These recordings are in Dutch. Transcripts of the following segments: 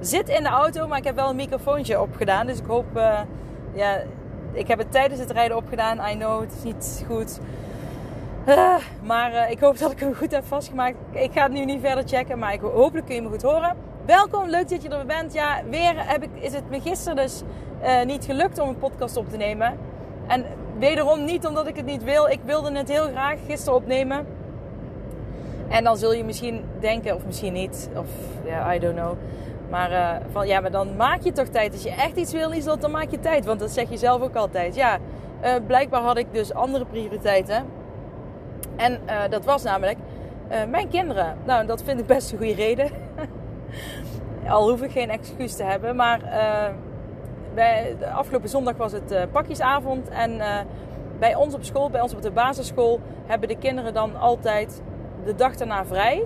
zit in de auto, maar ik heb wel een microfoontje opgedaan. Dus ik hoop... Uh, ja, ik heb het tijdens het rijden opgedaan. I know, het is niet goed. Uh, maar uh, ik hoop dat ik hem goed heb vastgemaakt. Ik ga het nu niet verder checken, maar ik, hopelijk kun je me goed horen. Welkom, leuk dat je er bent. Ja, weer heb ik, is het me gisteren dus niet gelukt om een podcast op te nemen. En wederom niet omdat ik het niet wil. Ik wilde het heel graag gisteren opnemen. En dan zul je misschien denken, of misschien niet, of ja, I don't know. Maar uh, van ja, maar dan maak je toch tijd. Als je echt iets wil, Liesel, dan maak je tijd. Want dat zeg je zelf ook altijd. Ja, uh, blijkbaar had ik dus andere prioriteiten. En uh, dat was namelijk mijn kinderen. Nou, dat vind ik best een goede reden. Al hoef ik geen excuus te hebben. Maar bij, de afgelopen zondag was het pakjesavond. En bij ons op school, bij ons op de basisschool, hebben de kinderen dan altijd de dag daarna vrij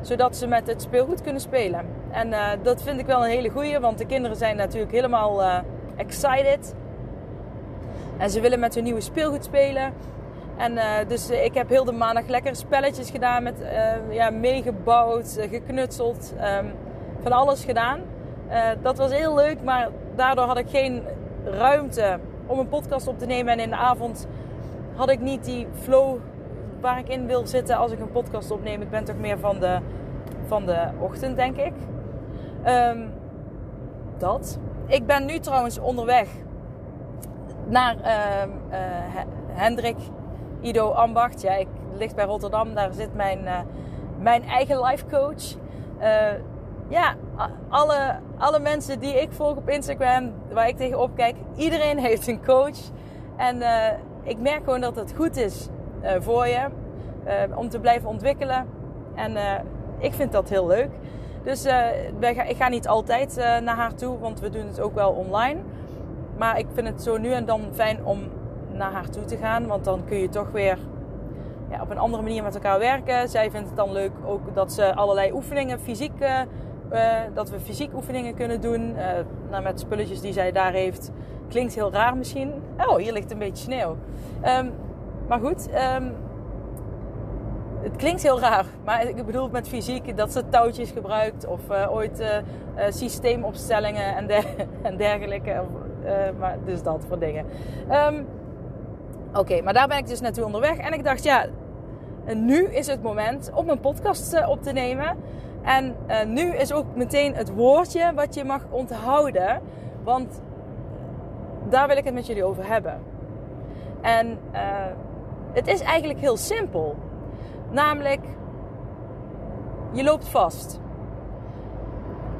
zodat ze met het speelgoed kunnen spelen. En uh, dat vind ik wel een hele goeie, want de kinderen zijn natuurlijk helemaal uh, excited. En ze willen met hun nieuwe speelgoed spelen. En uh, dus ik heb heel de maandag lekker spelletjes gedaan, met, ja, meegebouwd, geknutseld, um, van alles gedaan. dat was heel leuk, maar daardoor had ik geen ruimte om een podcast op te nemen. En in de avond had ik niet die flow waar ik in wil zitten als ik een podcast opneem. Ik ben toch meer van de, van de ochtend, denk ik. Um, dat. Ik ben nu trouwens onderweg naar uh, uh, Hendrik Ido Ambacht. Ja, ik ligt bij Rotterdam. Daar zit mijn, uh, mijn eigen life coach. Uh, ja, alle, alle mensen die ik volg op Instagram, waar ik tegenop kijk, iedereen heeft een coach. En ik merk gewoon dat het goed is voor je. Om te blijven ontwikkelen. En ik vind dat heel leuk. Dus wij, ik ga niet altijd naar haar toe, want we doen het ook wel online. Maar ik vind het zo nu en dan fijn om naar haar toe te gaan. Want dan kun je toch weer ja, op een andere manier met elkaar werken. Zij vindt het dan leuk ook dat ze allerlei oefeningen, fysiek, dat we fysiek oefeningen kunnen doen. nou, met spulletjes die zij daar heeft. Klinkt heel raar misschien. Oh, hier ligt een beetje sneeuw. Um, maar goed, um, het klinkt heel raar. Maar ik bedoel met fysiek dat ze touwtjes gebruikt of uh, ooit uh, uh, systeemopstellingen en, der en dergelijke. maar dus dat voor dingen. Um, Oké, maar daar ben ik dus naartoe onderweg. En ik dacht, ja, nu is het moment om een podcast op te nemen. En nu is ook meteen het woordje wat je mag onthouden. Want daar wil ik het met jullie over hebben. En het is eigenlijk heel simpel. Namelijk, je loopt vast.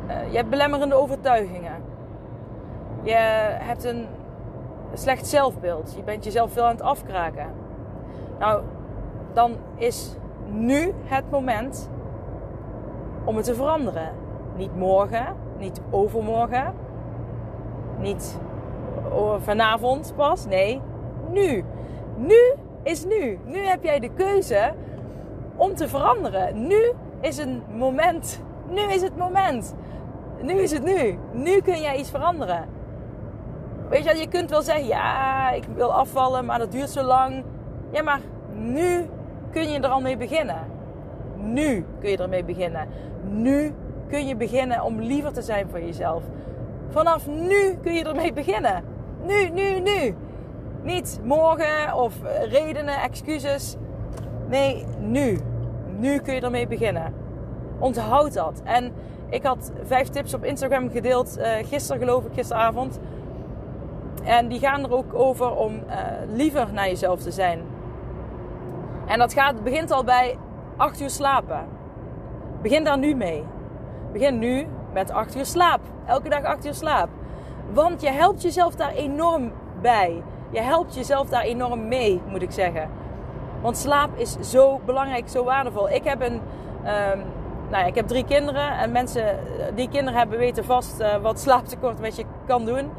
Uh, je hebt belemmerende overtuigingen. Je hebt een slecht zelfbeeld. Je bent jezelf veel aan het afkraken. Nou, dan is nu het moment om het te veranderen. Niet morgen, niet overmorgen, niet vanavond pas. Nee, nu. Nu is nu. Nu heb jij de keuze om te veranderen. Nu is een moment. Nu is het moment. Nu is het nu. Nu kun jij iets veranderen. Weet je, je kunt wel zeggen, ja, ik wil afvallen, maar dat duurt zo lang. Ja, maar nu kun je er al mee beginnen. Nu kun je ermee beginnen. Nu kun je beginnen om liever te zijn voor jezelf. Vanaf nu kun je ermee beginnen. Nu, nu, nu. Niet morgen of redenen, excuses. Nee, nu. Nu kun je ermee beginnen. Onthoud dat. En ik had vijf tips op Instagram gedeeld, uh, gisteren geloof ik, gisteravond. En die gaan er ook over om uh, liever naar jezelf te zijn. En dat gaat, begint al bij 8 uur slapen. Begin daar nu mee. Begin nu met 8 uur slaap. Elke dag 8 uur slaap. Want je helpt jezelf daar enorm bij. Je helpt jezelf daar enorm mee, moet ik zeggen. Want slaap is zo belangrijk, zo waardevol. Ik heb een. Um, nou ja, ik heb drie kinderen en mensen die kinderen hebben weten vast uh, wat slaaptekort met je kan doen.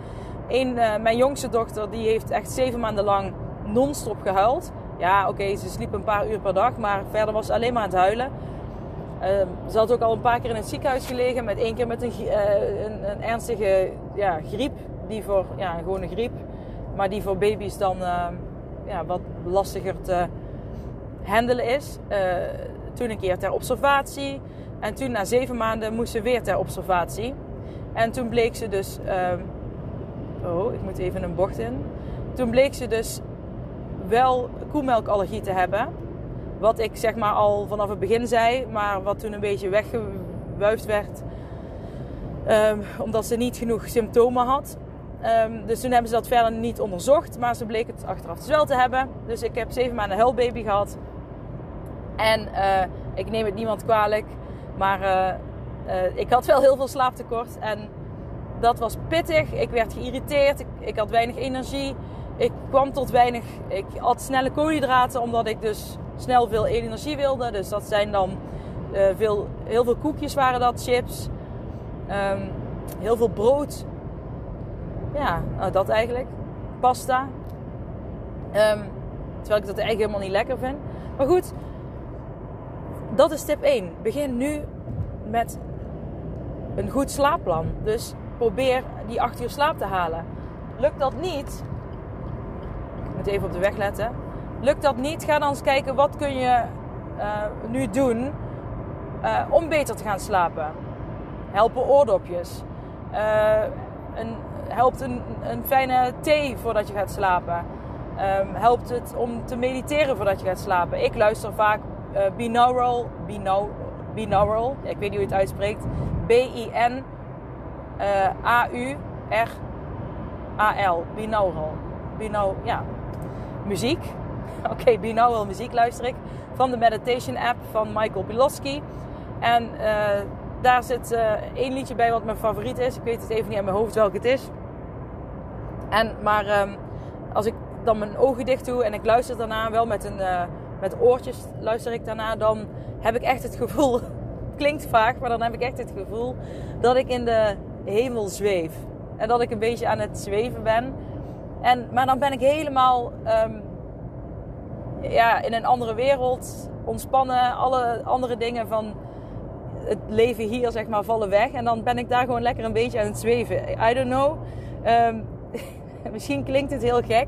Eén, uh, mijn jongste dochter, die heeft echt zeven maanden lang non-stop gehuild. Ja, oké, ze sliep een paar uur per dag, maar verder was ze alleen maar aan het huilen. Uh, ze had ook al een paar keer in het ziekenhuis gelegen, met één keer met een, een, een, ernstige ja, griep. Die voor, ja, een gewone griep. Maar die voor baby's dan ja, wat lastiger te handelen is. toen een keer ter observatie. En toen na zeven maanden moest ze weer ter observatie. En toen bleek ze dus. Uh, oh, ik moet even een bocht in. Toen bleek ze dus wel koemelkallergie te hebben. Wat ik zeg maar al vanaf het begin zei, maar wat toen een beetje weggewuifd werd. Um, omdat ze niet genoeg symptomen had. Um, dus toen hebben ze dat verder niet onderzocht. Maar ze bleek het achteraf dus wel te hebben. Dus ik heb zeven maanden huilbaby gehad. En uh, ik neem het niemand kwalijk. Maar uh, uh, ik had wel heel veel slaaptekort. En dat was pittig. Ik werd geïrriteerd. Ik, had weinig energie. Ik kwam tot weinig. Ik had snelle koolhydraten, omdat ik dus snel veel energie wilde. Dus dat zijn dan veel, heel veel koekjes waren dat, chips. Um, heel veel brood. Ja, nou, dat eigenlijk. Pasta. Um, terwijl ik dat eigenlijk helemaal niet lekker vind. Maar goed, dat is tip 1. Begin nu met een goed slaapplan. Dus probeer die 8 uur slaap te halen. Lukt dat niet, ik moet even op de weg letten. Lukt dat niet, ga dan eens kijken wat kun je uh, nu doen uh, om beter te gaan slapen. Helpen oordopjes. Uh, helpt een, een fijne thee voordat je gaat slapen. Um, helpt het om te mediteren voordat je gaat slapen. Ik luister vaak uh, binaural, binaural, binaural, ik weet niet hoe je het uitspreekt. B-I-N-A-U-R-A-L. Binaural. Binaural, ja. Muziek. Oké, binaural muziek luister ik. Van de meditation app van Michael Bilowski. En uh, daar zit uh, één liedje bij wat mijn favoriet is. Ik weet het even niet aan mijn hoofd welk het is. En, maar um, als ik dan mijn ogen dicht doe en ik luister daarna wel met, een, uh, met oortjes luister ik daarna, dan heb ik echt het gevoel klinkt vaak, maar dan heb ik echt het gevoel dat ik in de hemel zweef. En dat ik een beetje aan het zweven ben. En, maar dan ben ik helemaal um, ja, in een andere wereld, ontspannen. Alle andere dingen van het leven hier, zeg maar, vallen weg. En dan ben ik daar gewoon lekker een beetje aan het zweven. I don't know. Um, misschien klinkt het heel gek.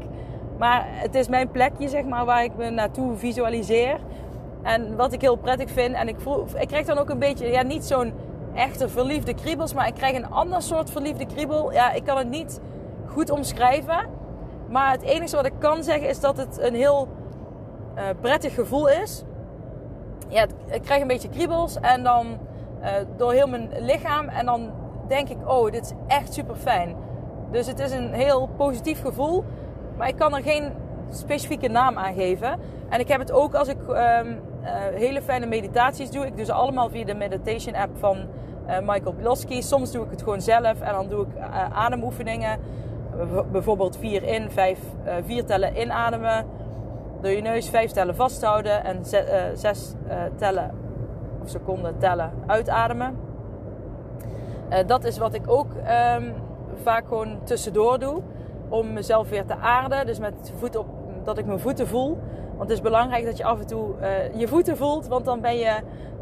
Maar het is mijn plekje, zeg maar, waar ik me naartoe visualiseer. En wat ik heel prettig vind, en ik, voel, ik krijg dan ook een beetje, ja, niet zo'n echte verliefde kriebels, maar ik krijg een ander soort verliefde kriebel. Ja, ik kan het niet goed omschrijven. Maar het enige wat ik kan zeggen is dat het een heel uh, prettig gevoel is. Ja, ik krijg een beetje kriebels en dan uh, door heel mijn lichaam. En dan denk ik, oh, dit is echt super fijn. Dus het is een heel positief gevoel. Maar ik kan er geen specifieke naam aan geven. En ik heb het ook als ik um, uh, hele fijne meditaties doe. Ik doe ze allemaal via de meditation app van uh, Michael Bilowski. Soms doe ik het gewoon zelf en dan doe ik uh, ademoefeningen. Bijvoorbeeld vier in, vijf, vier tellen inademen. Door je neus vijf tellen vasthouden en zes tellen of seconden tellen uitademen. dat is wat ik ook um, vaak gewoon tussendoor doe. Om mezelf weer te aarden. Dus met voet op, dat ik mijn voeten voel. Want het is belangrijk dat je af en toe uh, je voeten voelt, want dan ben je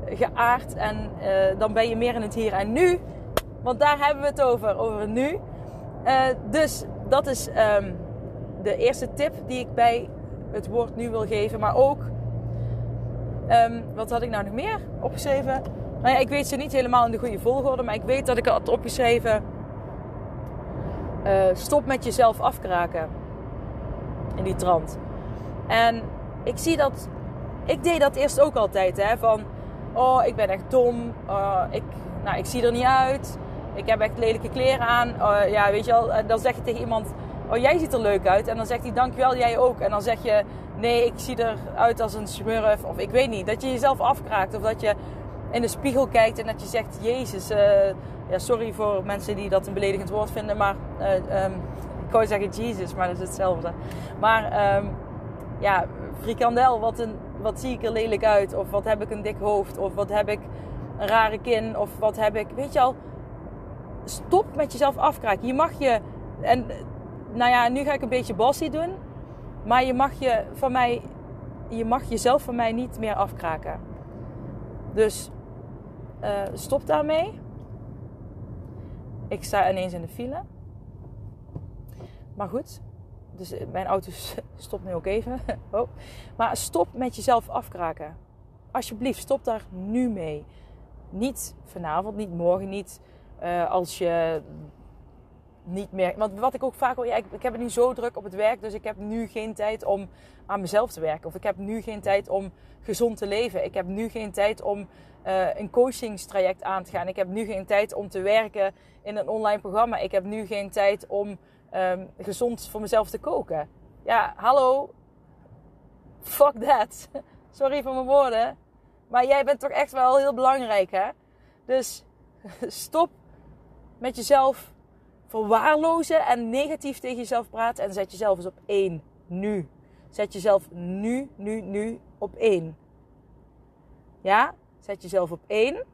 geaard en uh, dan ben je meer in het hier en nu. Want daar hebben we het over, over het nu. Dus dat is um, de eerste tip die ik bij het woord nu wil geven. Maar ook, um, wat had ik nou nog meer opgeschreven? Nou ja, ik weet ze niet helemaal in de goede volgorde, maar ik weet dat ik had opgeschreven. stop met jezelf afkraken. In die trant. En ik zie dat. Ik deed dat eerst ook altijd, hè? Van, oh, ik ben echt dom. Uh, ik, nou, ik zie er niet uit. Ik heb echt lelijke kleren aan. Uh, ja, weet je wel. Dan zeg je tegen iemand, oh, jij ziet er leuk uit. En dan zegt hij, dankjewel, jij ook. En dan zeg je, nee, ik zie eruit als een smurf. Of ik weet niet. Dat je jezelf afkraakt. Of dat je in de spiegel kijkt en dat je zegt: Jezus, uh, ja, sorry voor mensen die dat een beledigend woord vinden, maar uh, um, ik wou zeggen Jezus, maar dat is hetzelfde. Maar um, ja, frikandel, wat, een, wat zie ik er lelijk uit? Of wat heb ik een dik hoofd? Of wat heb ik een rare kin? Of wat heb ik, weet je al, stop met jezelf afkraken. Je mag je, en nou ja, nu ga ik een beetje bossy doen, maar je mag je van mij, je mag jezelf van mij niet meer afkraken. Dus uh, stop daarmee. Ik sta ineens in de file. Maar goed, dus eh, mijn auto stopt nu ook even. Oh. Maar stop met jezelf afkraken. Alsjeblieft, stop daar nu mee. Niet vanavond, niet morgen, niet uh, als je niet meer. Want wat ik ook vaak hoor, ja, ik, ik, heb het nu zo druk op het werk, dus ik heb nu geen tijd om aan mezelf te werken. Of ik heb nu geen tijd om gezond te leven. Ik heb nu geen tijd om uh, een coachingstraject aan te gaan. Ik heb nu geen tijd om te werken in een online programma. Ik heb nu geen tijd om um, gezond voor mezelf te koken. Ja, hallo. Fuck that. Sorry voor mijn woorden. Maar jij bent toch echt wel heel belangrijk, hè? Dus stop met jezelf verwaarlozen en negatief tegen jezelf praten. En zet jezelf eens op één. Nu. Zet jezelf nu, nu, nu op één. Ja? Zet jezelf op één.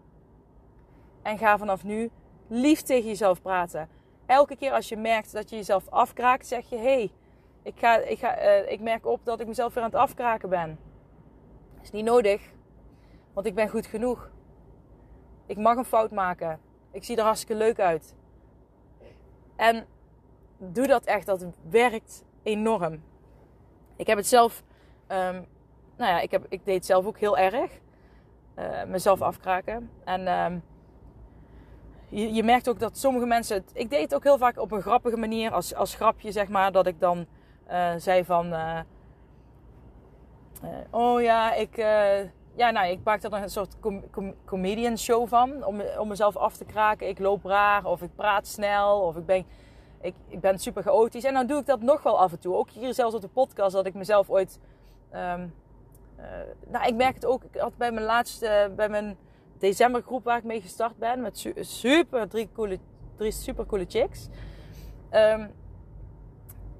En ga vanaf nu lief tegen jezelf praten. Elke keer als je merkt dat je jezelf afkraakt, zeg je: hey, ik, ga, ik, ga, uh, ik merk op dat ik mezelf weer aan het afkraken ben. Is niet nodig, want ik ben goed genoeg. Ik mag een fout maken. Ik zie er hartstikke leuk uit. En doe dat echt, dat werkt enorm. Ik heb het zelf, um, nou ja, ik, heb, ik deed het zelf ook heel erg. Uh, mezelf afkraken. En um, je, je, merkt ook dat sommige mensen het. Ik deed het ook heel vaak op een grappige manier, als, als grapje zeg maar. Dat ik dan uh, zei van. Uh, oh ja, ik. Ja, nou, ik maak er een soort com com comedian show van. Om, om mezelf af te kraken. Ik loop raar, of ik praat snel, of ik ben. Ik, ik ben super chaotisch. En dan doe ik dat nog wel af en toe. Ook hier zelfs op de podcast, dat ik mezelf ooit. Um, nou, ik merk het ook. Ik had bij mijn laatste. Bij mijn decembergroep waar ik mee gestart ben. Met super, drie, coole, drie super coole chicks. Um,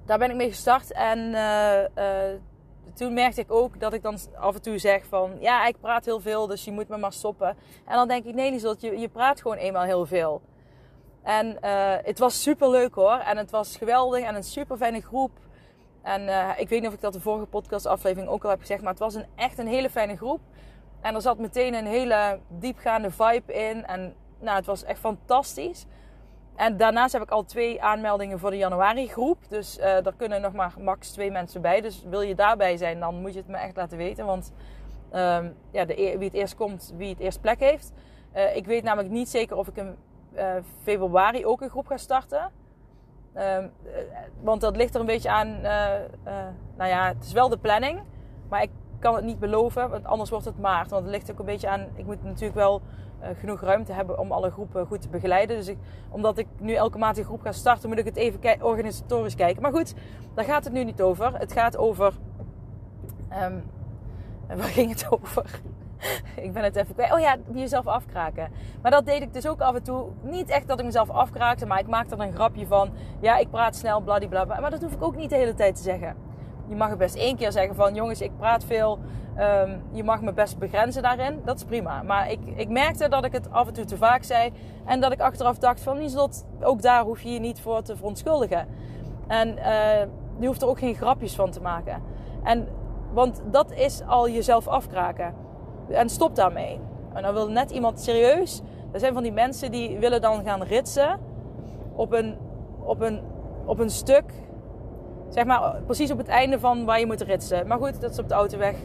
daar ben ik mee gestart. En uh, uh, toen merkte ik ook dat ik dan af en toe zeg van... Ja, ik praat heel veel, dus je moet me maar stoppen. En dan denk ik, nee Liesel, je, je praat gewoon eenmaal heel veel. En uh, het was super leuk hoor. En het was geweldig en een super fijne groep. En ik weet niet of ik dat de vorige podcastaflevering ook al heb gezegd. Maar het was een, echt een hele fijne groep. En er zat meteen een hele diepgaande vibe in. En nou, het was echt fantastisch. En daarnaast heb ik al twee aanmeldingen voor de januari groep. Dus uh, daar kunnen nog maar max twee mensen bij. Dus wil je daarbij zijn, dan moet je het me echt laten weten. Want um, ja, de, wie het eerst komt, wie het eerst plek heeft. Uh, ik weet namelijk niet zeker of ik in uh, februari ook een groep ga starten. Um, want dat ligt er een beetje aan. nou ja, het is wel de planning. Maar ik kan het niet beloven, want anders wordt het maart. Want het ligt ook een beetje aan. Ik moet natuurlijk wel uh, genoeg ruimte hebben om alle groepen goed te begeleiden. Dus omdat ik nu elke maand een groep ga starten, moet ik het even organisatorisch kijken. Maar goed, daar gaat het nu niet over. Het gaat over. Um, waar ging het over? ik ben het even kwijt. Oh ja, jezelf afkraken. Maar dat deed ik dus ook af en toe. Niet echt dat ik mezelf afkraakte, maar ik maakte er een grapje van. Ja, ik praat snel, bladibla. Maar dat hoef ik ook niet de hele tijd te zeggen je mag het best één keer zeggen van jongens, ik praat veel. Um, je mag me best begrenzen daarin. Dat is prima. Maar ik, ik merkte dat ik het af en toe te vaak zei. En dat ik achteraf dacht van Lieslot, ook daar hoef je je niet voor te verontschuldigen. En uh, je hoeft er ook geen grapjes van te maken. En, want dat is al jezelf afkraken. En stop daarmee. En dan wil net iemand serieus. Er zijn van die mensen die willen dan gaan ritsen op een, op een, op een stuk Zeg maar precies op het einde van waar je moet ritsen. Maar goed, dat is op de autoweg.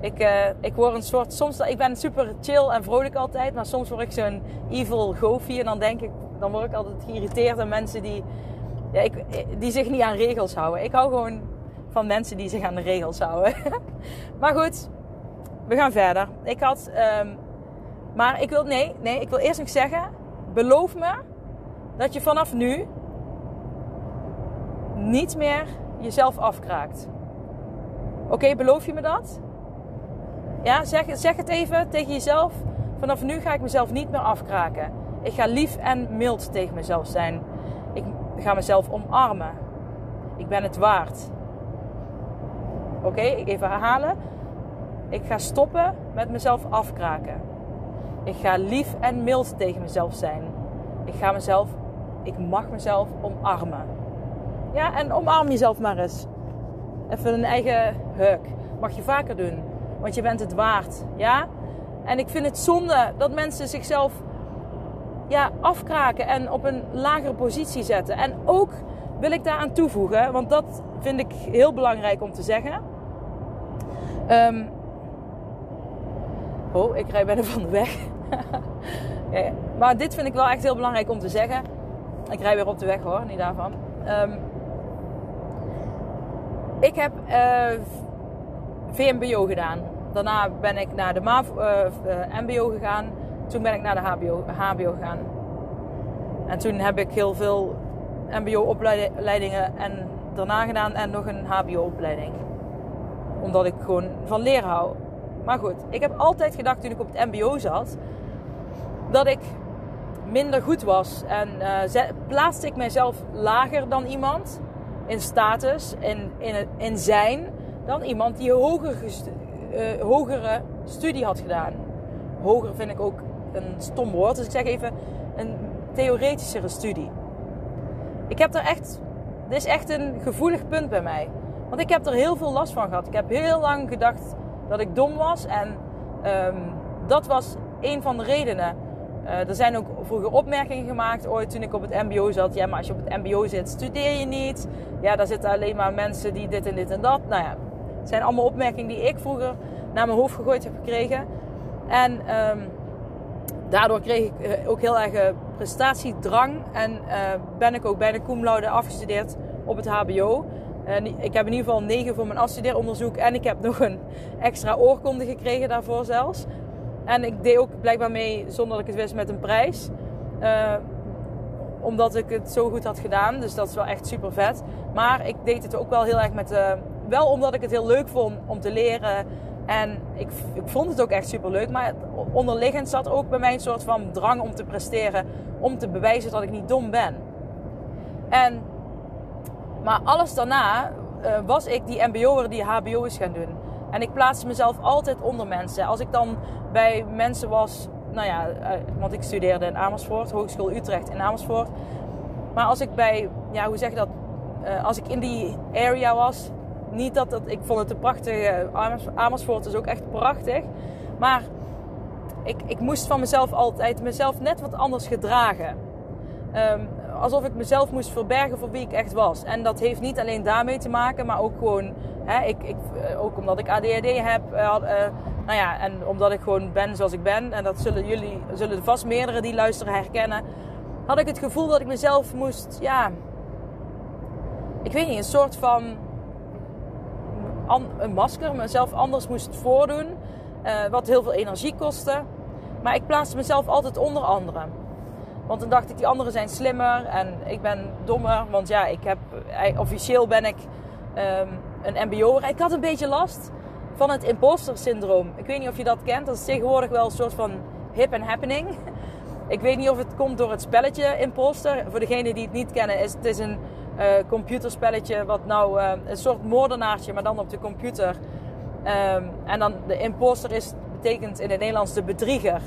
Ik, uh, ik word een soort. Soms, ik ben super chill en vrolijk altijd. Maar soms word ik zo'n evil goofy. En dan denk ik. Dan word ik altijd geïrriteerd aan mensen die. Ja, ik, die zich niet aan regels houden. Ik hou gewoon van mensen die zich aan de regels houden. maar goed, we gaan verder. Ik had. Um, maar ik wil. Nee, nee, ik wil eerst nog zeggen. Beloof me dat je vanaf nu niet meer jezelf afkraakt. Oké, beloof je me dat? Ja, zeg, zeg het even tegen jezelf. Vanaf nu ga ik mezelf niet meer afkraken. Ik ga lief en mild tegen mezelf zijn. Ik ga mezelf omarmen. Ik ben het waard. Oké, even herhalen. Ik ga stoppen met mezelf afkraken. Ik ga lief en mild tegen mezelf zijn. Ik ga mezelf, ik mag mezelf omarmen. Ja, en omarm jezelf maar eens. Even een eigen huk. Mag je vaker doen. Want je bent het waard. Ja? En ik vind het zonde dat mensen zichzelf ja, afkraken en op een lagere positie zetten. En ook wil ik daaraan toevoegen, want dat vind ik heel belangrijk om te zeggen. Oh, ik rij bijna van de weg. maar dit vind ik wel echt heel belangrijk om te zeggen. Ik rij weer op de weg hoor, niet daarvan. Um, ik heb eh, VMBO gedaan. Daarna ben ik naar de uh, eh, MBO gegaan. Toen ben ik naar de HBO, HBO gegaan. En toen heb ik heel veel MBO-opleidingen en daarna gedaan en nog een HBO-opleiding. Omdat ik gewoon van leren hou. Maar goed, ik heb altijd gedacht toen ik op het MBO zat dat ik minder goed was. En uh, plaatste ik mezelf lager dan iemand in status, in, in, zijn, dan iemand die een uh, hogere studie had gedaan. Hoger vind ik ook een stom woord, dus ik zeg even een theoretischere studie. Ik heb er echt, dit is echt een gevoelig punt bij mij. Want ik heb er heel veel last van gehad. Ik heb heel lang gedacht dat ik dom was. En um, dat was een van de redenen. Uh, er zijn ook vroeger opmerkingen gemaakt ooit toen ik op het MBO zat. Ja, maar als je op het MBO zit, studeer je niet. Ja, daar zitten alleen maar mensen die dit en dit en dat. Nou ja, het zijn allemaal opmerkingen die ik vroeger naar mijn hoofd gegooid heb gekregen. En um, daardoor kreeg ik eh, ook heel erg eh, prestatiedrang. En ben ik ook bijna cum laude afgestudeerd op het HBO. En ik heb in ieder geval 9 voor mijn afstudeeronderzoek. En ik heb nog een extra oorkonde gekregen daarvoor zelfs. En ik deed ook blijkbaar mee, zonder dat ik het wist, met een prijs. Uh, omdat ik het zo goed had gedaan. Dus dat is wel echt super vet. Maar ik deed het ook wel heel erg met... Uh, wel omdat ik het heel leuk vond om te leren. En ik, ik vond het ook echt super leuk. Maar onderliggend zat ook bij mij een soort van drang om te presteren. Om te bewijzen dat ik niet dom ben. En, maar alles daarna uh, was ik die MBO'er die HBO is gaan doen. En ik plaatste mezelf altijd onder mensen. Als ik dan bij mensen was, nou ja, uh, want ik studeerde in Amersfoort, Hogeschool Utrecht in Amersfoort. Maar als ik bij, ja, hoe zeg je dat? Uh, als ik in die area was, niet dat, dat ik vond het een prachtige, Amersfoort is ook echt prachtig. Maar ik, ik moest van mezelf altijd mezelf net wat anders gedragen. Um, alsof ik mezelf moest verbergen voor wie ik echt was. En dat heeft niet alleen daarmee te maken, maar ook gewoon, hè, ik, ik, eh, ook omdat ik ADHD heb. Uh, uh, nou ja, en omdat ik gewoon ben zoals ik ben. En dat zullen jullie, zullen vast meerdere die luisteren herkennen. Had ik het gevoel dat ik mezelf moest, ja, ik weet niet, een soort van een masker, mezelf anders moest voordoen. wat heel veel energie kostte. Maar ik plaatste mezelf altijd onder anderen. Want dan dacht ik, die anderen zijn slimmer en ik ben dommer. Want ja, ik heb, eh, officieel ben ik um, een mbo'er. Ik had een beetje last van het imposter syndroom. Ik weet niet of je dat kent. Dat is tegenwoordig wel een soort van hip and happening. Ik weet niet of het komt door het spelletje imposter. Voor degenen die het niet kennen, is het is een uh, computerspelletje wat nou uh, een soort moordenaartje, maar dan op de computer. Um, en dan de imposter is, betekent in het Nederlands de bedrieger.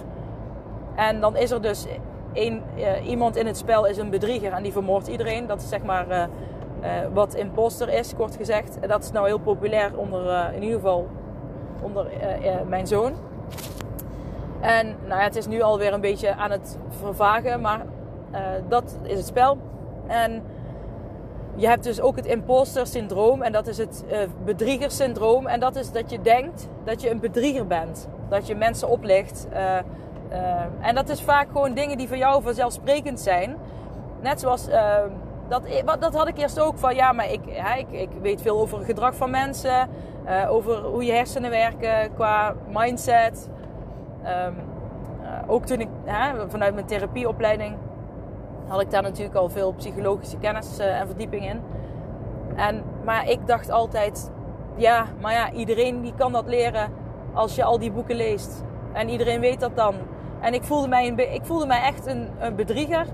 En dan is er dus een, uh, iemand in het spel is een bedrieger en die vermoordt iedereen. Dat is zeg maar uh, uh, wat imposter is, kort gezegd. En dat is nou heel populair onder, in ieder geval onder mijn zoon. En nou ja, het is nu alweer een beetje aan het vervagen, maar dat is het spel. En je hebt dus ook het imposter syndroom en dat is het bedrieger syndroom. En dat is dat je denkt dat je een bedrieger bent. Dat je mensen oplicht. Uh, en dat is vaak gewoon dingen die voor jou vanzelfsprekend zijn. Net zoals, uh, dat, dat had ik eerst ook van, ja, maar ik, ik, ik weet veel over het gedrag van mensen. Uh, over hoe je hersenen werken qua mindset. Um, ook toen ik, vanuit mijn therapieopleiding, had ik daar natuurlijk al veel psychologische kennis en verdieping in. En, maar ik dacht altijd, ja, maar ja, iedereen die kan dat leren als je al die boeken leest. En iedereen weet dat dan. En ik voelde mij, een, ik voelde mij echt een, bedrieger.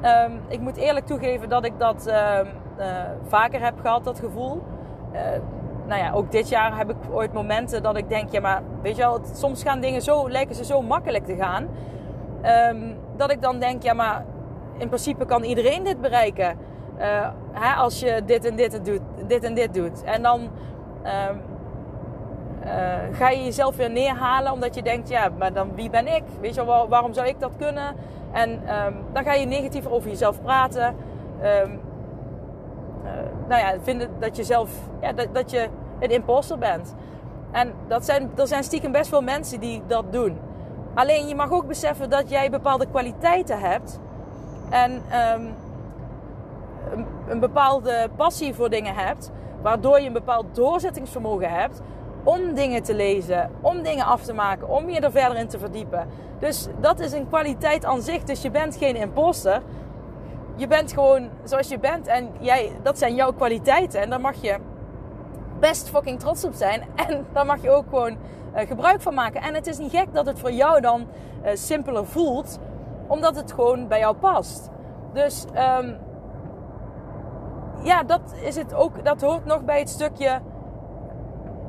Ehm, ik moet eerlijk toegeven dat ik dat ehm, eh, vaker heb gehad, dat gevoel. Uh, nou ja, ook dit jaar heb ik ooit momenten dat ik denk, ja, maar weet je wel, soms gaan dingen zo, lijken ze zo makkelijk te gaan. Um, dat ik dan denk, ja, maar in principe kan iedereen dit bereiken. Uh, hè, als je dit en dit, doet, dit en dit doet. En dan uh, ga je jezelf weer neerhalen omdat je denkt, ja, maar dan wie ben ik? Weet je wel, waarom zou ik dat kunnen? En um, dan ga je negatief over jezelf praten. Um, uh, nou ja, vinden dat je zelf, ja, dat, dat je een imposter bent. En dat zijn, er zijn stiekem best veel mensen die dat doen. Alleen je mag ook beseffen dat jij bepaalde kwaliteiten hebt. En een, een bepaalde passie voor dingen hebt. Waardoor je een bepaald doorzettingsvermogen hebt om dingen te lezen, om dingen af te maken, om je er verder in te verdiepen. Dus dat is een kwaliteit aan zich. Dus je bent geen imposter. Je bent gewoon zoals je bent en jij, dat zijn jouw kwaliteiten. En daar mag je best fucking trots op zijn. En daar mag je ook gewoon uh, gebruik van maken. En het is niet gek dat het voor jou dan uh, simpeler voelt, omdat het gewoon bij jou past. Dus um, ja, dat is het ook. Dat hoort nog bij het stukje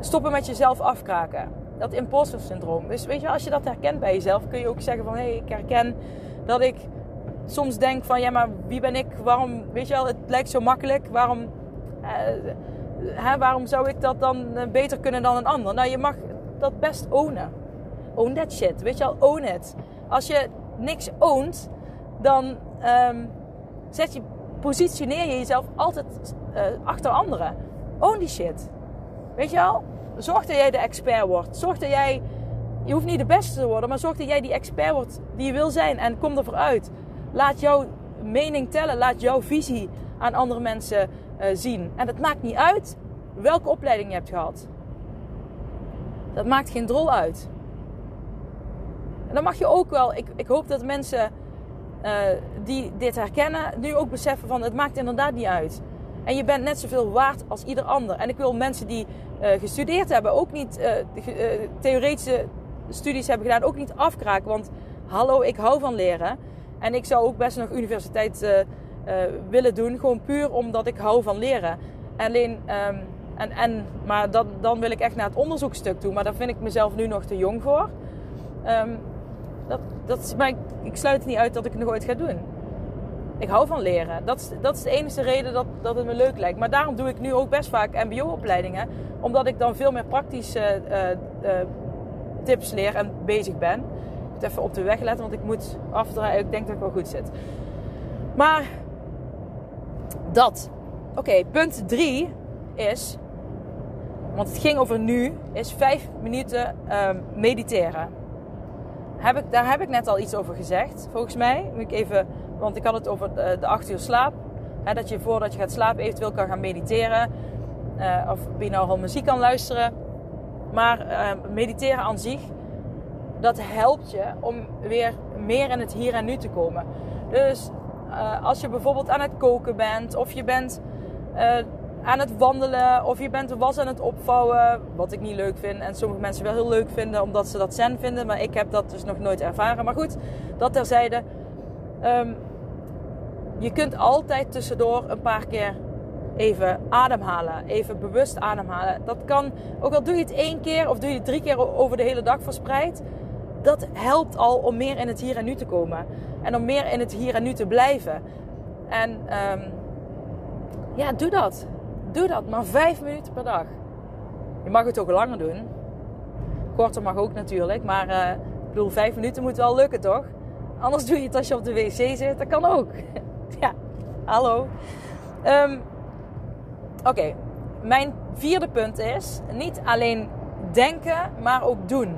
stoppen met jezelf afkraken. Dat imposter syndroom. Dus weet je, als je dat herkent bij jezelf, kun je ook zeggen van hé, hey, ik herken dat ik soms denk van ja, maar wie ben ik? Waarom, weet je wel, het lijkt zo makkelijk. Waarom, uh, hè, waarom zou ik dat dan beter kunnen dan een ander? Nou, je mag dat best ownen. Own that shit. Weet je wel, own it. Als je niks ownt, dan um, zet je, positioneer je jezelf altijd uh, achter anderen. Own die shit. Weet je wel? Zorg dat jij de expert wordt. Zorg dat jij, je hoeft niet de beste te worden, maar zorg dat jij die expert wordt die je wil zijn. En kom ervoor uit. Laat jouw mening tellen. Laat jouw visie aan andere mensen uh, zien. En het maakt niet uit welke opleiding je hebt gehad. Dat maakt geen drol uit. En dan mag je ook wel, ik, ik hoop dat mensen uh, die dit herkennen, nu ook beseffen van het maakt inderdaad niet uit. En je bent net zoveel waard als ieder ander. En ik wil mensen die uh, gestudeerd hebben, ook niet uh, uh, theoretische studies hebben gedaan, ook niet afkraken. Want hallo, ik hou van leren. En ik zou ook best nog universiteit willen doen. Gewoon puur omdat ik hou van leren. Alleen, um, en, en, maar dan, dan wil ik echt naar het onderzoekstuk toe. Maar daar vind ik mezelf nu nog te jong voor. Um, dat, dat, maar ik, ik sluit niet uit dat ik het nog ooit ga doen. Ik hou van leren. Dat is, dat is de enige reden dat, dat het me leuk lijkt. Maar daarom doe ik nu ook best vaak MBO-opleidingen. Omdat ik dan veel meer praktische uh, uh, tips leer en bezig ben. Ik moet even op de weg letten, want ik moet afdraaien. Ik denk dat ik wel goed zit. Maar dat. Oké, punt 3 is. Want het ging over nu. Is 5 minuten um, mediteren. Heb ik, daar heb ik net al iets over gezegd, volgens mij. Moet ik even want ik had het over de, de 8 uur slaap. Hè, dat je voordat je gaat slapen eventueel kan gaan mediteren. Uh, of je nou al muziek kan luisteren. Maar uh, mediteren aan zich, dat helpt je om weer meer in het hier en nu te komen. Dus als je bijvoorbeeld aan het koken bent, of je bent aan het wandelen, of je bent was aan het opvouwen, wat ik niet leuk vind. En sommige mensen wel heel leuk vinden, omdat ze dat zen vinden. Maar ik heb dat dus nog nooit ervaren. Maar goed, dat terzijde. Um, je kunt altijd tussendoor een paar keer even ademhalen. Even bewust ademhalen. Dat kan, ook al doe je het één keer of doe je het drie keer over de hele dag verspreid. Dat helpt al om meer in het hier en nu te komen. En om meer in het hier en nu te blijven. En um, ja, doe dat. Doe dat. Maar vijf minuten per dag. Je mag het ook langer doen. Korter mag ook natuurlijk. Maar uh, ik bedoel, vijf minuten moet wel lukken toch? Anders doe je het als je op de wc zit. Dat kan ook. ja, hallo. Um, Oké, mijn vierde punt is niet alleen denken, maar ook doen.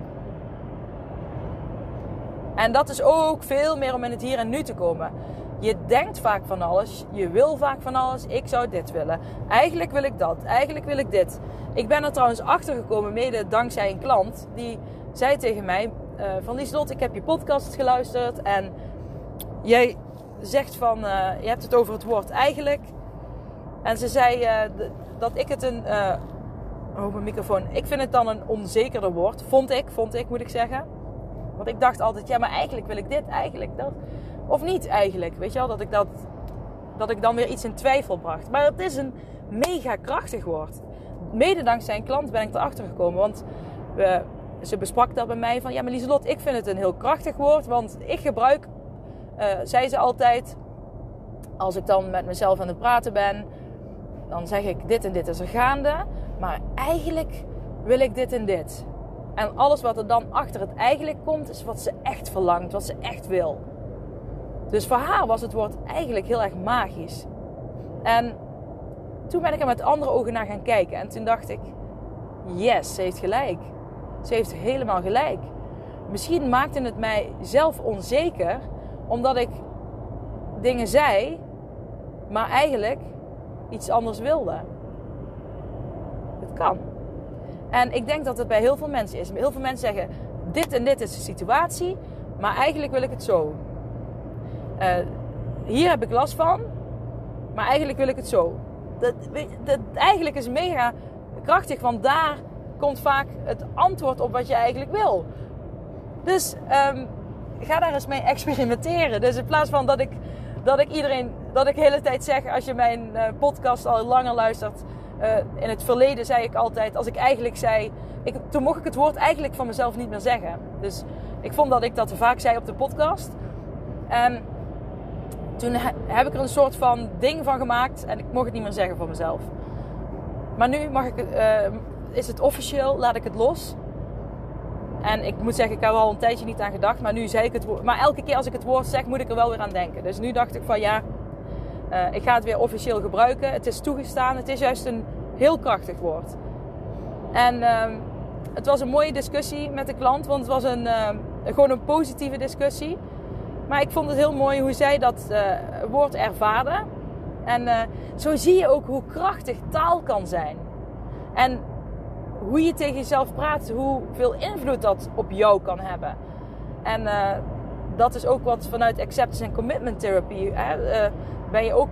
En dat is ook veel meer om in het hier en nu te komen. Je denkt vaak van alles, je wil vaak van alles. Ik zou dit willen. Eigenlijk wil ik dat. Eigenlijk wil ik dit. Ik ben er trouwens achter gekomen, mede dankzij een klant. Die zei tegen mij: uh, Van Lieslot, ik heb je podcast geluisterd. En jij zegt van, uh, je hebt het over het woord eigenlijk. En ze zei uh, dat ik het een, uh, oh mijn microfoon, ik vind het dan een onzekerder woord. Vond ik, vond ik moet ik zeggen. Want ik dacht altijd, ja, maar eigenlijk wil ik dit, eigenlijk dat. Of niet eigenlijk, weet je wel, dat ik, dat, dat ik dan weer iets in twijfel bracht. Maar het is een mega krachtig woord. Mede dankzij een klant ben ik erachter gekomen. Want we, ze besprak dat bij mij van, ja, maar Lieselot, ik vind het een heel krachtig woord. Want ik gebruik, uh, zei ze altijd, als ik dan met mezelf aan het praten ben, dan zeg ik dit en dit is er gaande. Maar eigenlijk wil ik dit en dit. En alles wat er dan achter het eigenlijk komt, is wat ze echt verlangt, wat ze echt wil. Dus voor haar was het woord eigenlijk heel erg magisch. En toen ben ik er met andere ogen naar gaan kijken. En toen dacht ik, yes, ze heeft gelijk. Ze heeft helemaal gelijk. Misschien maakte het mij zelf onzeker, omdat ik dingen zei, maar eigenlijk iets anders wilde. Het kan. En ik denk dat het bij heel veel mensen is. Heel veel mensen zeggen: dit en dit is de situatie, maar eigenlijk wil ik het zo. Uh, hier heb ik last van, maar eigenlijk wil ik het zo. Dat, dat, eigenlijk is mega krachtig, want daar komt vaak het antwoord op wat je eigenlijk wil. Dus um, ga daar eens mee experimenteren. Dus in plaats van dat ik, dat ik iedereen, dat ik de hele tijd zeg, als je mijn uh, podcast al langer luistert, uh, in het verleden zei ik altijd, als ik eigenlijk zei, ik, toen mocht ik het woord eigenlijk van mezelf niet meer zeggen. Dus ik vond dat ik dat te vaak zei op de podcast. En toen heb ik er een soort van ding van gemaakt en ik mocht het niet meer zeggen voor mezelf. Maar nu mag ik, uh, is het officieel, laat ik het los. En ik moet zeggen, ik heb er al een tijdje niet aan gedacht, maar nu zei ik het woord. Maar elke keer als ik het woord zeg, moet ik er wel weer aan denken. Dus nu dacht ik van ja, uh, ik ga het weer officieel gebruiken. Het is toegestaan. Het is juist een heel krachtig woord. En uh, het was een mooie discussie met de klant, want het was een, uh, gewoon een positieve discussie. Maar ik vond het heel mooi hoe zij dat uh, woord ervaarde. En zo zie je ook hoe krachtig taal kan zijn. En hoe je tegen jezelf praat, hoeveel invloed dat op jou kan hebben. En dat is ook wat vanuit acceptance en commitment therapy. Hè, ben je ook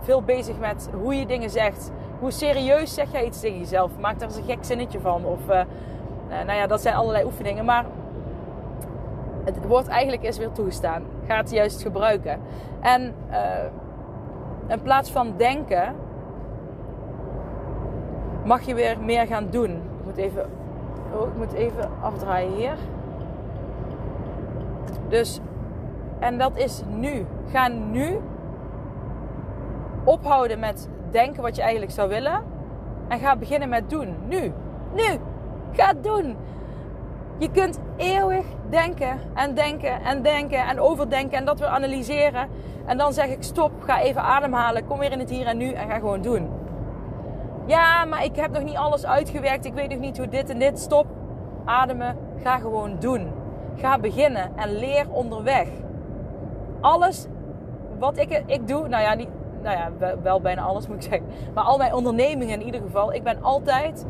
veel bezig met hoe je dingen zegt. Hoe serieus zeg jij iets tegen jezelf? Maak daar eens een gek zinnetje van. Of, uh, nou ja, dat zijn allerlei oefeningen. Maar het woord eigenlijk is weer toegestaan. Ga het juist gebruiken. En in plaats van denken, mag je weer meer gaan doen. Moet even, oh, ik moet even afdraaien hier. Dus, en dat is nu. Ga nu ophouden met denken wat je eigenlijk zou willen. En ga beginnen met doen. Nu. Nu. Ga het doen. Je kunt eeuwig denken en denken en denken en overdenken en dat weer analyseren. En dan zeg ik stop, ga even ademhalen, kom weer in het hier en nu en ga gewoon doen. Ja, maar ik heb nog niet alles uitgewerkt, ik weet nog niet hoe dit en dit. Stop, ademen, ga gewoon doen. Ga beginnen en leer onderweg. Alles wat ik, ik doe, nou ja, niet, nou ja, wel bijna alles moet ik zeggen. Maar al mijn ondernemingen in ieder geval. Ik ben altijd,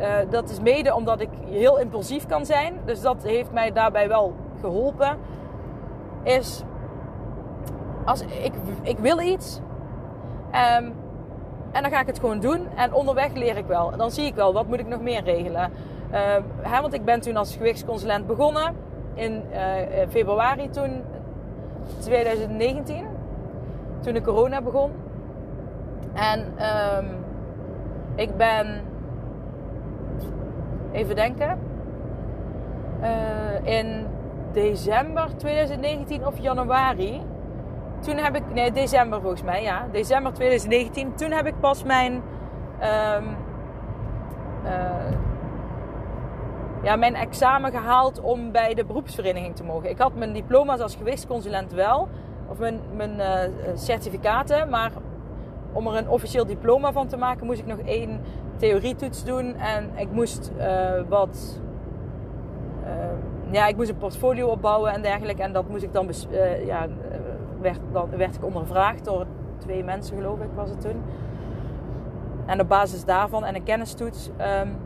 uh, dat is mede omdat ik heel impulsief kan zijn. Dus dat heeft mij daarbij wel geholpen. Is, als ik, ik wil iets. Um, en dan ga ik het gewoon doen. En onderweg leer ik wel. En dan zie ik wel, wat moet ik nog meer regelen. Uh, hè, want ik ben toen als gewichtsconsulent begonnen. In uh, februari toen, 2019 toen de corona begon. En um, ik ben, even denken, uh, in december 2019 of januari. Toen heb ik, nee, december volgens mij, ja, december 2019. Toen heb ik pas mijn, um, uh, ja, mijn examen gehaald om bij de beroepsvereniging te mogen. Ik had mijn diploma's als gewichtsconsulent wel, of mijn, mijn uh, certificaten. Maar om er een officieel diploma van te maken, moest ik nog één theorietoets doen. En ik moest uh, wat. Uh, ja, ik moest een portfolio opbouwen en dergelijke. En dat moest ik dan. ja, werd, dan werd ik ondervraagd door twee mensen, geloof ik, was het toen. En op basis daarvan en een kennistoets. Um,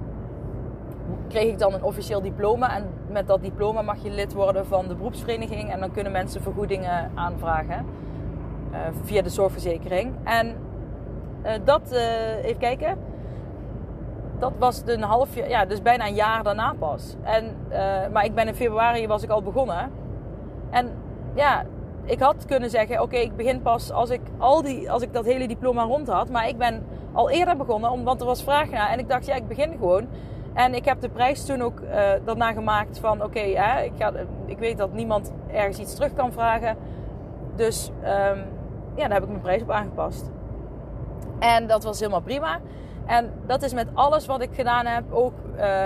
kreeg ik dan een officieel diploma. En met dat diploma mag je lid worden van de beroepsvereniging. En dan kunnen mensen vergoedingen aanvragen uh, via de zorgverzekering. En uh, dat, uh, even kijken. dat was een half jaar, ja, dus bijna een jaar daarna pas. En, maar ik ben in februari was ik al begonnen. En ja, ik had kunnen zeggen: oké, ik begin pas als ik, al die, als ik dat hele diploma rond had. Maar ik ben al eerder begonnen, want er was vraag naar. En ik dacht: ja, ik begin gewoon. En ik heb de prijs toen ook uh, daarna gemaakt van: oké, ik, ik weet dat niemand ergens iets terug kan vragen. Dus um, ja, daar heb ik mijn prijs op aangepast. En dat was helemaal prima. En dat is met alles wat ik gedaan heb ook. Uh,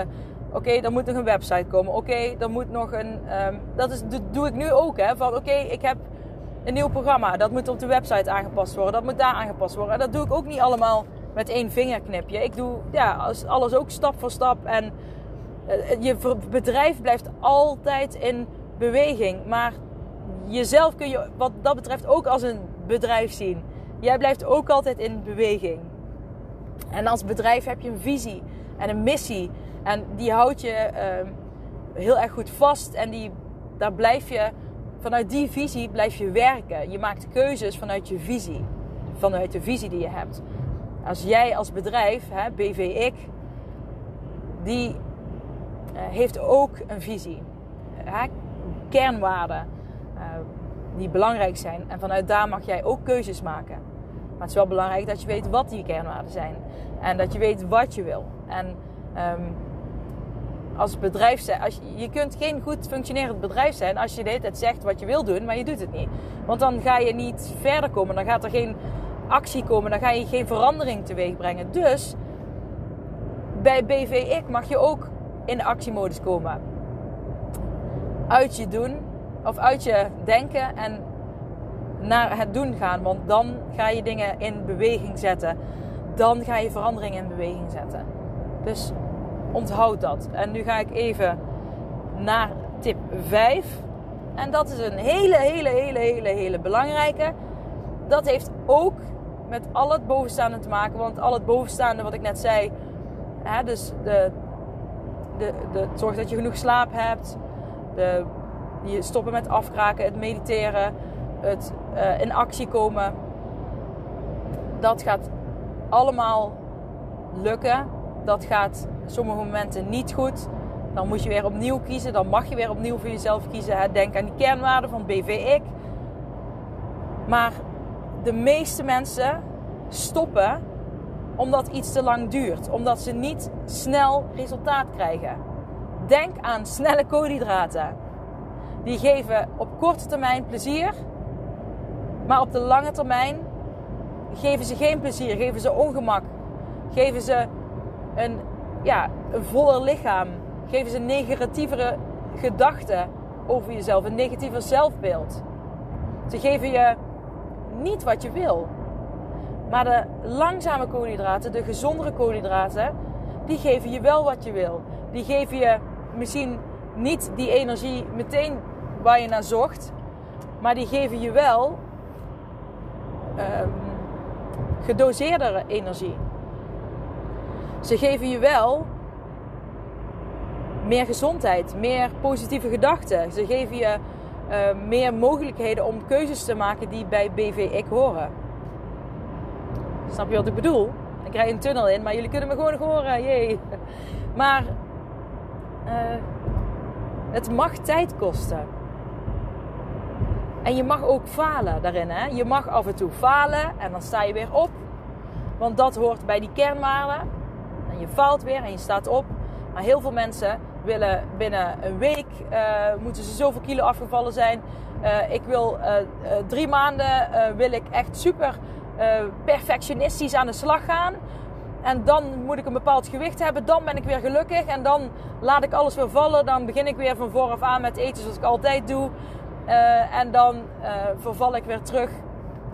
Oké, dan moet nog een website komen. Oké, dan moet nog een. Um, dat, is, dat doe ik nu ook. Hè, van oké, ik heb een nieuw programma. Dat moet op de website aangepast worden. Dat moet daar aangepast worden. En dat doe ik ook niet allemaal met één vingerknipje. Ik doe ja, alles ook stap voor stap. En uh, je bedrijf blijft altijd in beweging. Maar jezelf kun je wat dat betreft ook als een bedrijf zien. Jij blijft ook altijd in beweging. En als bedrijf heb je een visie en een missie. En die houd je uh, heel erg goed vast. En die, daar blijf je, vanuit die visie blijf je werken. Je maakt keuzes vanuit je visie. Vanuit de visie die je hebt. Als jij als bedrijf, hè, BVX, die uh, heeft ook een visie. Kernwaarden uh, die belangrijk zijn. En vanuit daar mag jij ook keuzes maken. Maar het is wel belangrijk dat je weet wat die kernwaarden zijn. En dat je weet wat je wil. En um, als bedrijf zijn, als je, kunt geen goed functionerend bedrijf zijn als je de hele zegt wat je wil doen, maar je doet het niet. Want dan ga je niet verder komen. Dan gaat er geen actie komen. Dan ga je geen verandering teweeg brengen. Dus bij BVX mag je ook in actiemodus komen. Uit je doen of uit je denken en naar het doen gaan. Want dan ga je dingen in beweging zetten. Dan ga je veranderingen in beweging zetten. Dus onthoud dat. En nu ga ik even naar tip 5. En dat is een hele, hele, hele, hele, hele belangrijke. Dat heeft ook met al het bovenstaande te maken. Want al het bovenstaande wat ik net zei. Hè, dus de, de, de, zorg dat je genoeg slaap hebt. De, je stoppen met afkraken. Het mediteren het uh, in actie komen. Dat gaat allemaal lukken. Dat gaat sommige momenten niet goed. Dan moet je weer opnieuw kiezen. Dan mag je weer opnieuw voor jezelf kiezen. Denk aan die kernwaarden van BVX. Maar de meeste mensen stoppen omdat iets te lang duurt. Omdat ze niet snel resultaat krijgen. Denk aan snelle koolhydraten. Die geven op korte termijn plezier. Maar op de lange termijn geven ze geen plezier, geven ze ongemak, geven ze een, ja, een voller lichaam, geven ze negatievere gedachten over jezelf, een negatiever zelfbeeld. Ze geven je niet wat je wil. Maar de langzame koolhydraten, de gezondere koolhydraten, die geven je wel wat je wil. Die geven je misschien niet die energie meteen waar je naar zocht, maar die geven je wel um, gedoseerdere energie. Ze geven je wel meer gezondheid, meer positieve gedachten. Ze geven je uh, meer mogelijkheden om keuzes te maken die bij BVX horen. Snap je wat ik bedoel? Ik rij een tunnel in, maar jullie kunnen me gewoon horen. Jee. Maar uh, het mag tijd kosten. En je mag ook falen daarin. Hè? Je mag af en toe falen en dan sta je weer op. Want dat hoort bij die kernwaarden. Je faalt weer en je staat op. Maar heel veel mensen willen binnen een week, uh, moeten ze zoveel kilo afgevallen zijn. Uh, ik wil uh, drie maanden, wil ik echt super perfectionistisch aan de slag gaan. En dan moet ik een bepaald gewicht hebben. Dan ben ik weer gelukkig. En dan laat ik alles weer vallen. Dan begin ik weer van vooraf aan met eten zoals ik altijd doe. En dan uh, verval ik weer terug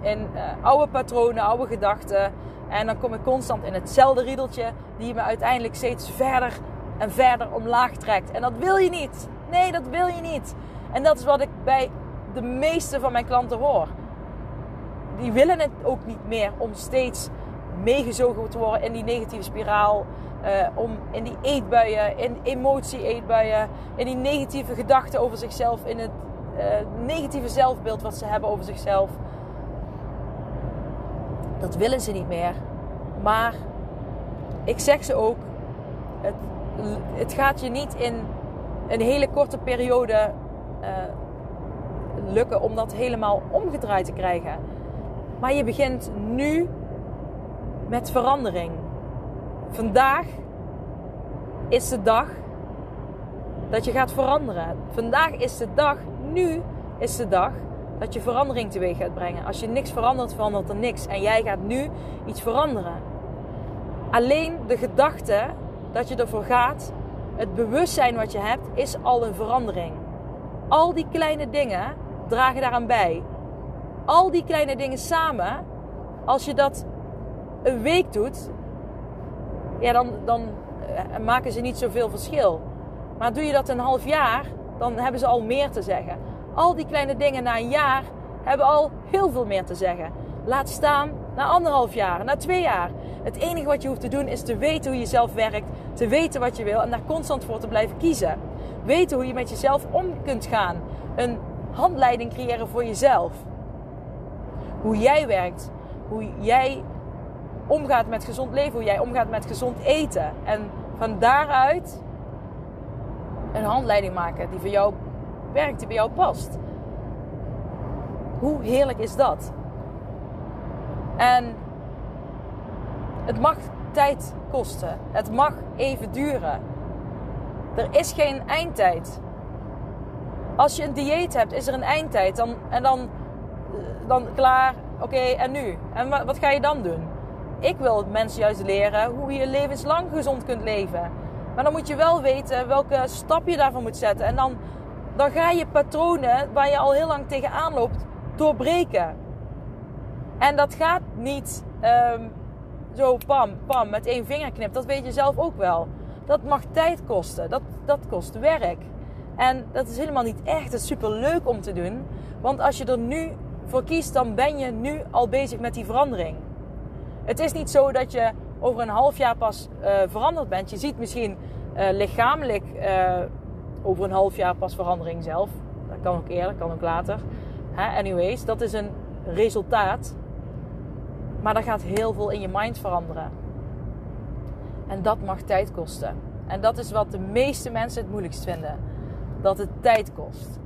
in oude patronen, oude gedachten. En dan kom ik constant in hetzelfde riedeltje die me uiteindelijk steeds verder en verder omlaag trekt. En dat wil je niet. Nee, dat wil je niet. En dat is wat ik bij de meeste van mijn klanten hoor. Die willen het ook niet meer om steeds meegezogen te worden in die negatieve spiraal. om in die eetbuien, in emotie-eetbuien, in die negatieve gedachten over zichzelf, in het uh, negatieve zelfbeeld wat ze hebben over zichzelf. Dat willen ze niet meer. Maar ik zeg ze ook: het, het gaat je niet in een hele korte periode uh, lukken om dat helemaal omgedraaid te krijgen. Maar je begint nu met verandering. Vandaag is de dag dat je gaat veranderen. Vandaag is de dag, nu is de dag dat je verandering teweeg gaat brengen. Als je niks verandert, verandert er niks. En jij gaat nu iets veranderen. Alleen de gedachte dat je ervoor gaat, het bewustzijn wat je hebt, is al een verandering. Al die kleine dingen dragen daaraan bij. Al die kleine dingen samen, als je dat een week doet, ja, dan, dan eh, maken ze niet zoveel verschil. Maar doe je dat een half jaar, dan hebben ze al meer te zeggen. Al die kleine dingen na een jaar hebben al heel veel meer te zeggen. Laat staan na anderhalf jaar, na twee jaar. Het enige wat je hoeft te doen is te weten hoe je zelf werkt, te weten wat je wil en daar constant voor te blijven kiezen. Weten hoe je met jezelf om kunt gaan. Een handleiding creëren voor jezelf. Hoe jij werkt, hoe jij omgaat met gezond leven, hoe jij omgaat met gezond eten. En van daaruit een handleiding maken die voor jou werkt, die bij jou past. Hoe heerlijk is dat? En het mag tijd kosten. Het mag even duren. Er is geen eindtijd. Als je een dieet hebt, is er een eindtijd. Dan, en dan, dan klaar, oké, en nu? En wat, wat ga je dan doen? Ik wil mensen juist leren hoe je levenslang gezond kunt leven. Maar dan moet je wel weten welke stap je daarvoor moet zetten. En dan, dan ga je patronen waar je al heel lang tegenaan loopt, doorbreken. En dat gaat niet um, zo pam, pam, met één vingerknip. Dat weet je zelf ook wel. Dat mag tijd kosten. Dat, dat kost werk. En dat is helemaal niet echt super leuk om te doen. Want als je er nu voor kiest, dan ben je nu al bezig met die verandering. Het is niet zo dat je over een half jaar pas uh, veranderd bent. Je ziet misschien uh, lichamelijk uh, over een half jaar pas verandering zelf. Dat kan ook eerder, kan ook later. Anyways, dat is een resultaat. Maar er gaat heel veel in je mind veranderen. En dat mag tijd kosten. En dat is wat de meeste mensen het moeilijkst vinden. Dat het tijd kost.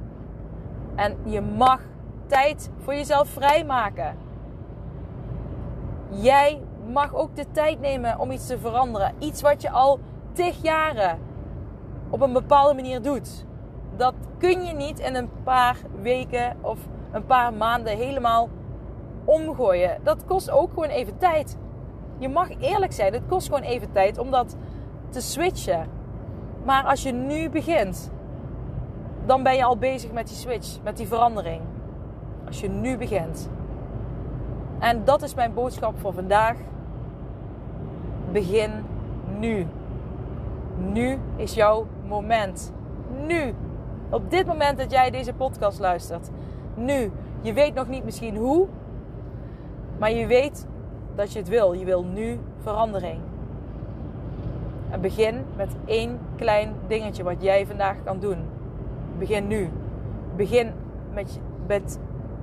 En je mag tijd voor jezelf vrijmaken. Jij mag ook de tijd nemen om iets te veranderen. Iets wat je al tig jaren op een bepaalde manier doet. Dat kun je niet in een paar weken of een paar maanden helemaal omgooien. Dat kost ook gewoon even tijd. Je mag eerlijk zijn, het kost gewoon even tijd om dat te switchen. Maar als je nu begint, dan ben je al bezig met die switch, met die verandering. Als je nu begint. En dat is mijn boodschap voor vandaag. Begin nu. Nu is jouw moment. Nu. Op dit moment dat jij deze podcast luistert. Nu. Je weet nog niet misschien hoe. Maar je weet dat je het wil. Je wil nu verandering. En begin met één klein dingetje wat jij vandaag kan doen. Begin nu. Begin met, met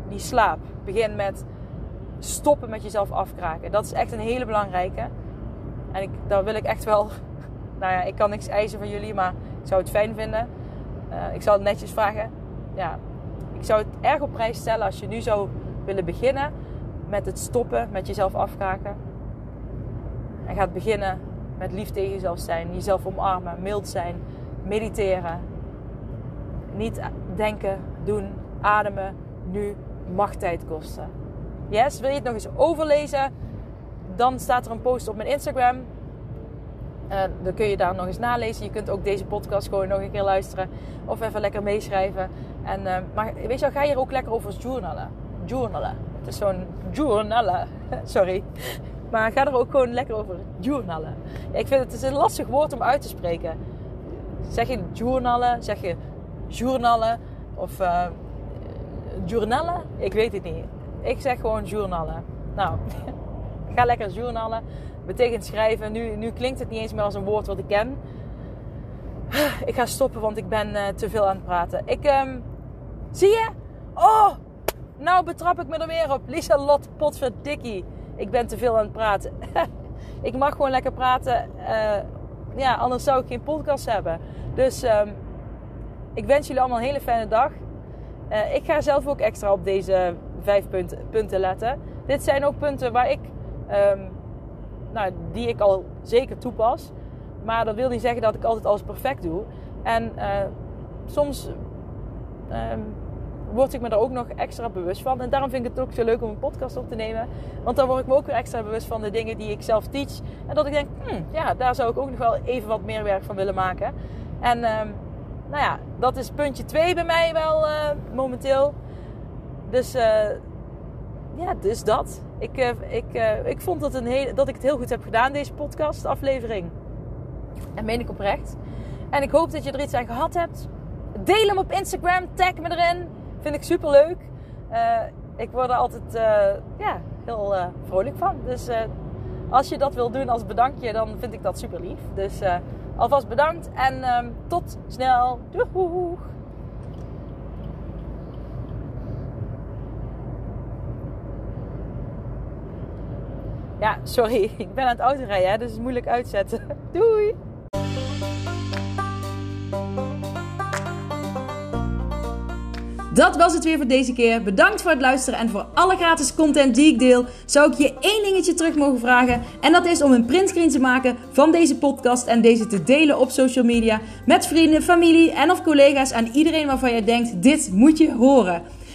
die slaap. Begin met stoppen met jezelf afkraken. Dat is echt een hele belangrijke. En ik, daar wil ik echt wel. Nou ja, ik kan niks eisen van jullie, maar ik zou het fijn vinden. Uh, ik zou het netjes vragen. Ja, ik zou het erg op prijs stellen als je nu zou willen beginnen met het stoppen met jezelf afkraken. En gaat beginnen met lief tegen jezelf zijn, jezelf omarmen, mild zijn, mediteren. Niet denken, doen, ademen, nu mag tijd kosten. Yes, wil je het nog eens overlezen? Dan staat er een post op mijn Instagram. En dan kun je daar nog eens nalezen. Je kunt ook deze podcast gewoon nog een keer luisteren. Of even lekker meeschrijven. En, uh, maar weet je wel, ga hier ook lekker over journalen. Journalen. Het is zo'n journalen. Sorry. Maar ga er ook gewoon lekker over journalen. ik vind het, het is een lastig woord om uit te spreken. Zeg je journalen? Zeg je journalen? Of uh, journalen? Ik weet het niet. Ik zeg gewoon journalen. Nou, ga lekker journalen. Betekent schrijven. Nu, nu klinkt het niet eens meer als een woord wat ik ken. Ik ga stoppen, want ik ben uh, te veel aan het praten. Ik, um, zie je? Oh, nou betrap ik me er weer op. Lisa Lot Potverdikkie. Ik ben te veel aan het praten. ik mag gewoon lekker praten. Uh, ja, anders zou ik geen podcast hebben. Dus ehm, ik wens jullie allemaal een hele fijne dag. Uh, ik ga zelf ook extra op deze vijf punten, punten letten. Dit zijn ook punten waar ik, um, nou, die ik al zeker toepas. Maar dat wil niet zeggen dat ik altijd alles perfect doe. En uh, soms um, word ik me daar ook nog extra bewust van. En daarom vind ik het ook zo leuk om een podcast op te nemen. Want dan word ik me ook weer extra bewust van de dingen die ik zelf teach. En dat ik denk, hmm, ja, daar zou ik ook nog wel even wat meer werk van willen maken. En um, nou ja, dat is puntje 2 bij mij wel uh, momenteel. Dus uh, ja, dus dat. Ik, uh, ik, ik vond dat, een heel, dat ik het heel goed heb gedaan, deze podcast aflevering. En meen ik oprecht. En ik hoop dat je er iets aan gehad hebt. Deel hem op Instagram, tag me erin. Vind ik super leuk. Uh, ik word er altijd ja, heel vrolijk van. Dus als je dat wil doen als bedankje, dan vind ik dat super lief. Dus alvast bedankt en um, tot snel. Doeg! Ja, sorry. Ik ben aan het autorijden, hè, dus het is moeilijk uitzetten. Doei! Dat was het weer voor deze keer. Bedankt voor het luisteren en voor alle gratis content die ik deel. Zou ik je één dingetje terug mogen vragen? En dat is om een printscreen te maken van deze podcast en deze te delen op social media met vrienden, familie en of collega's en iedereen waarvan je denkt: dit moet je horen.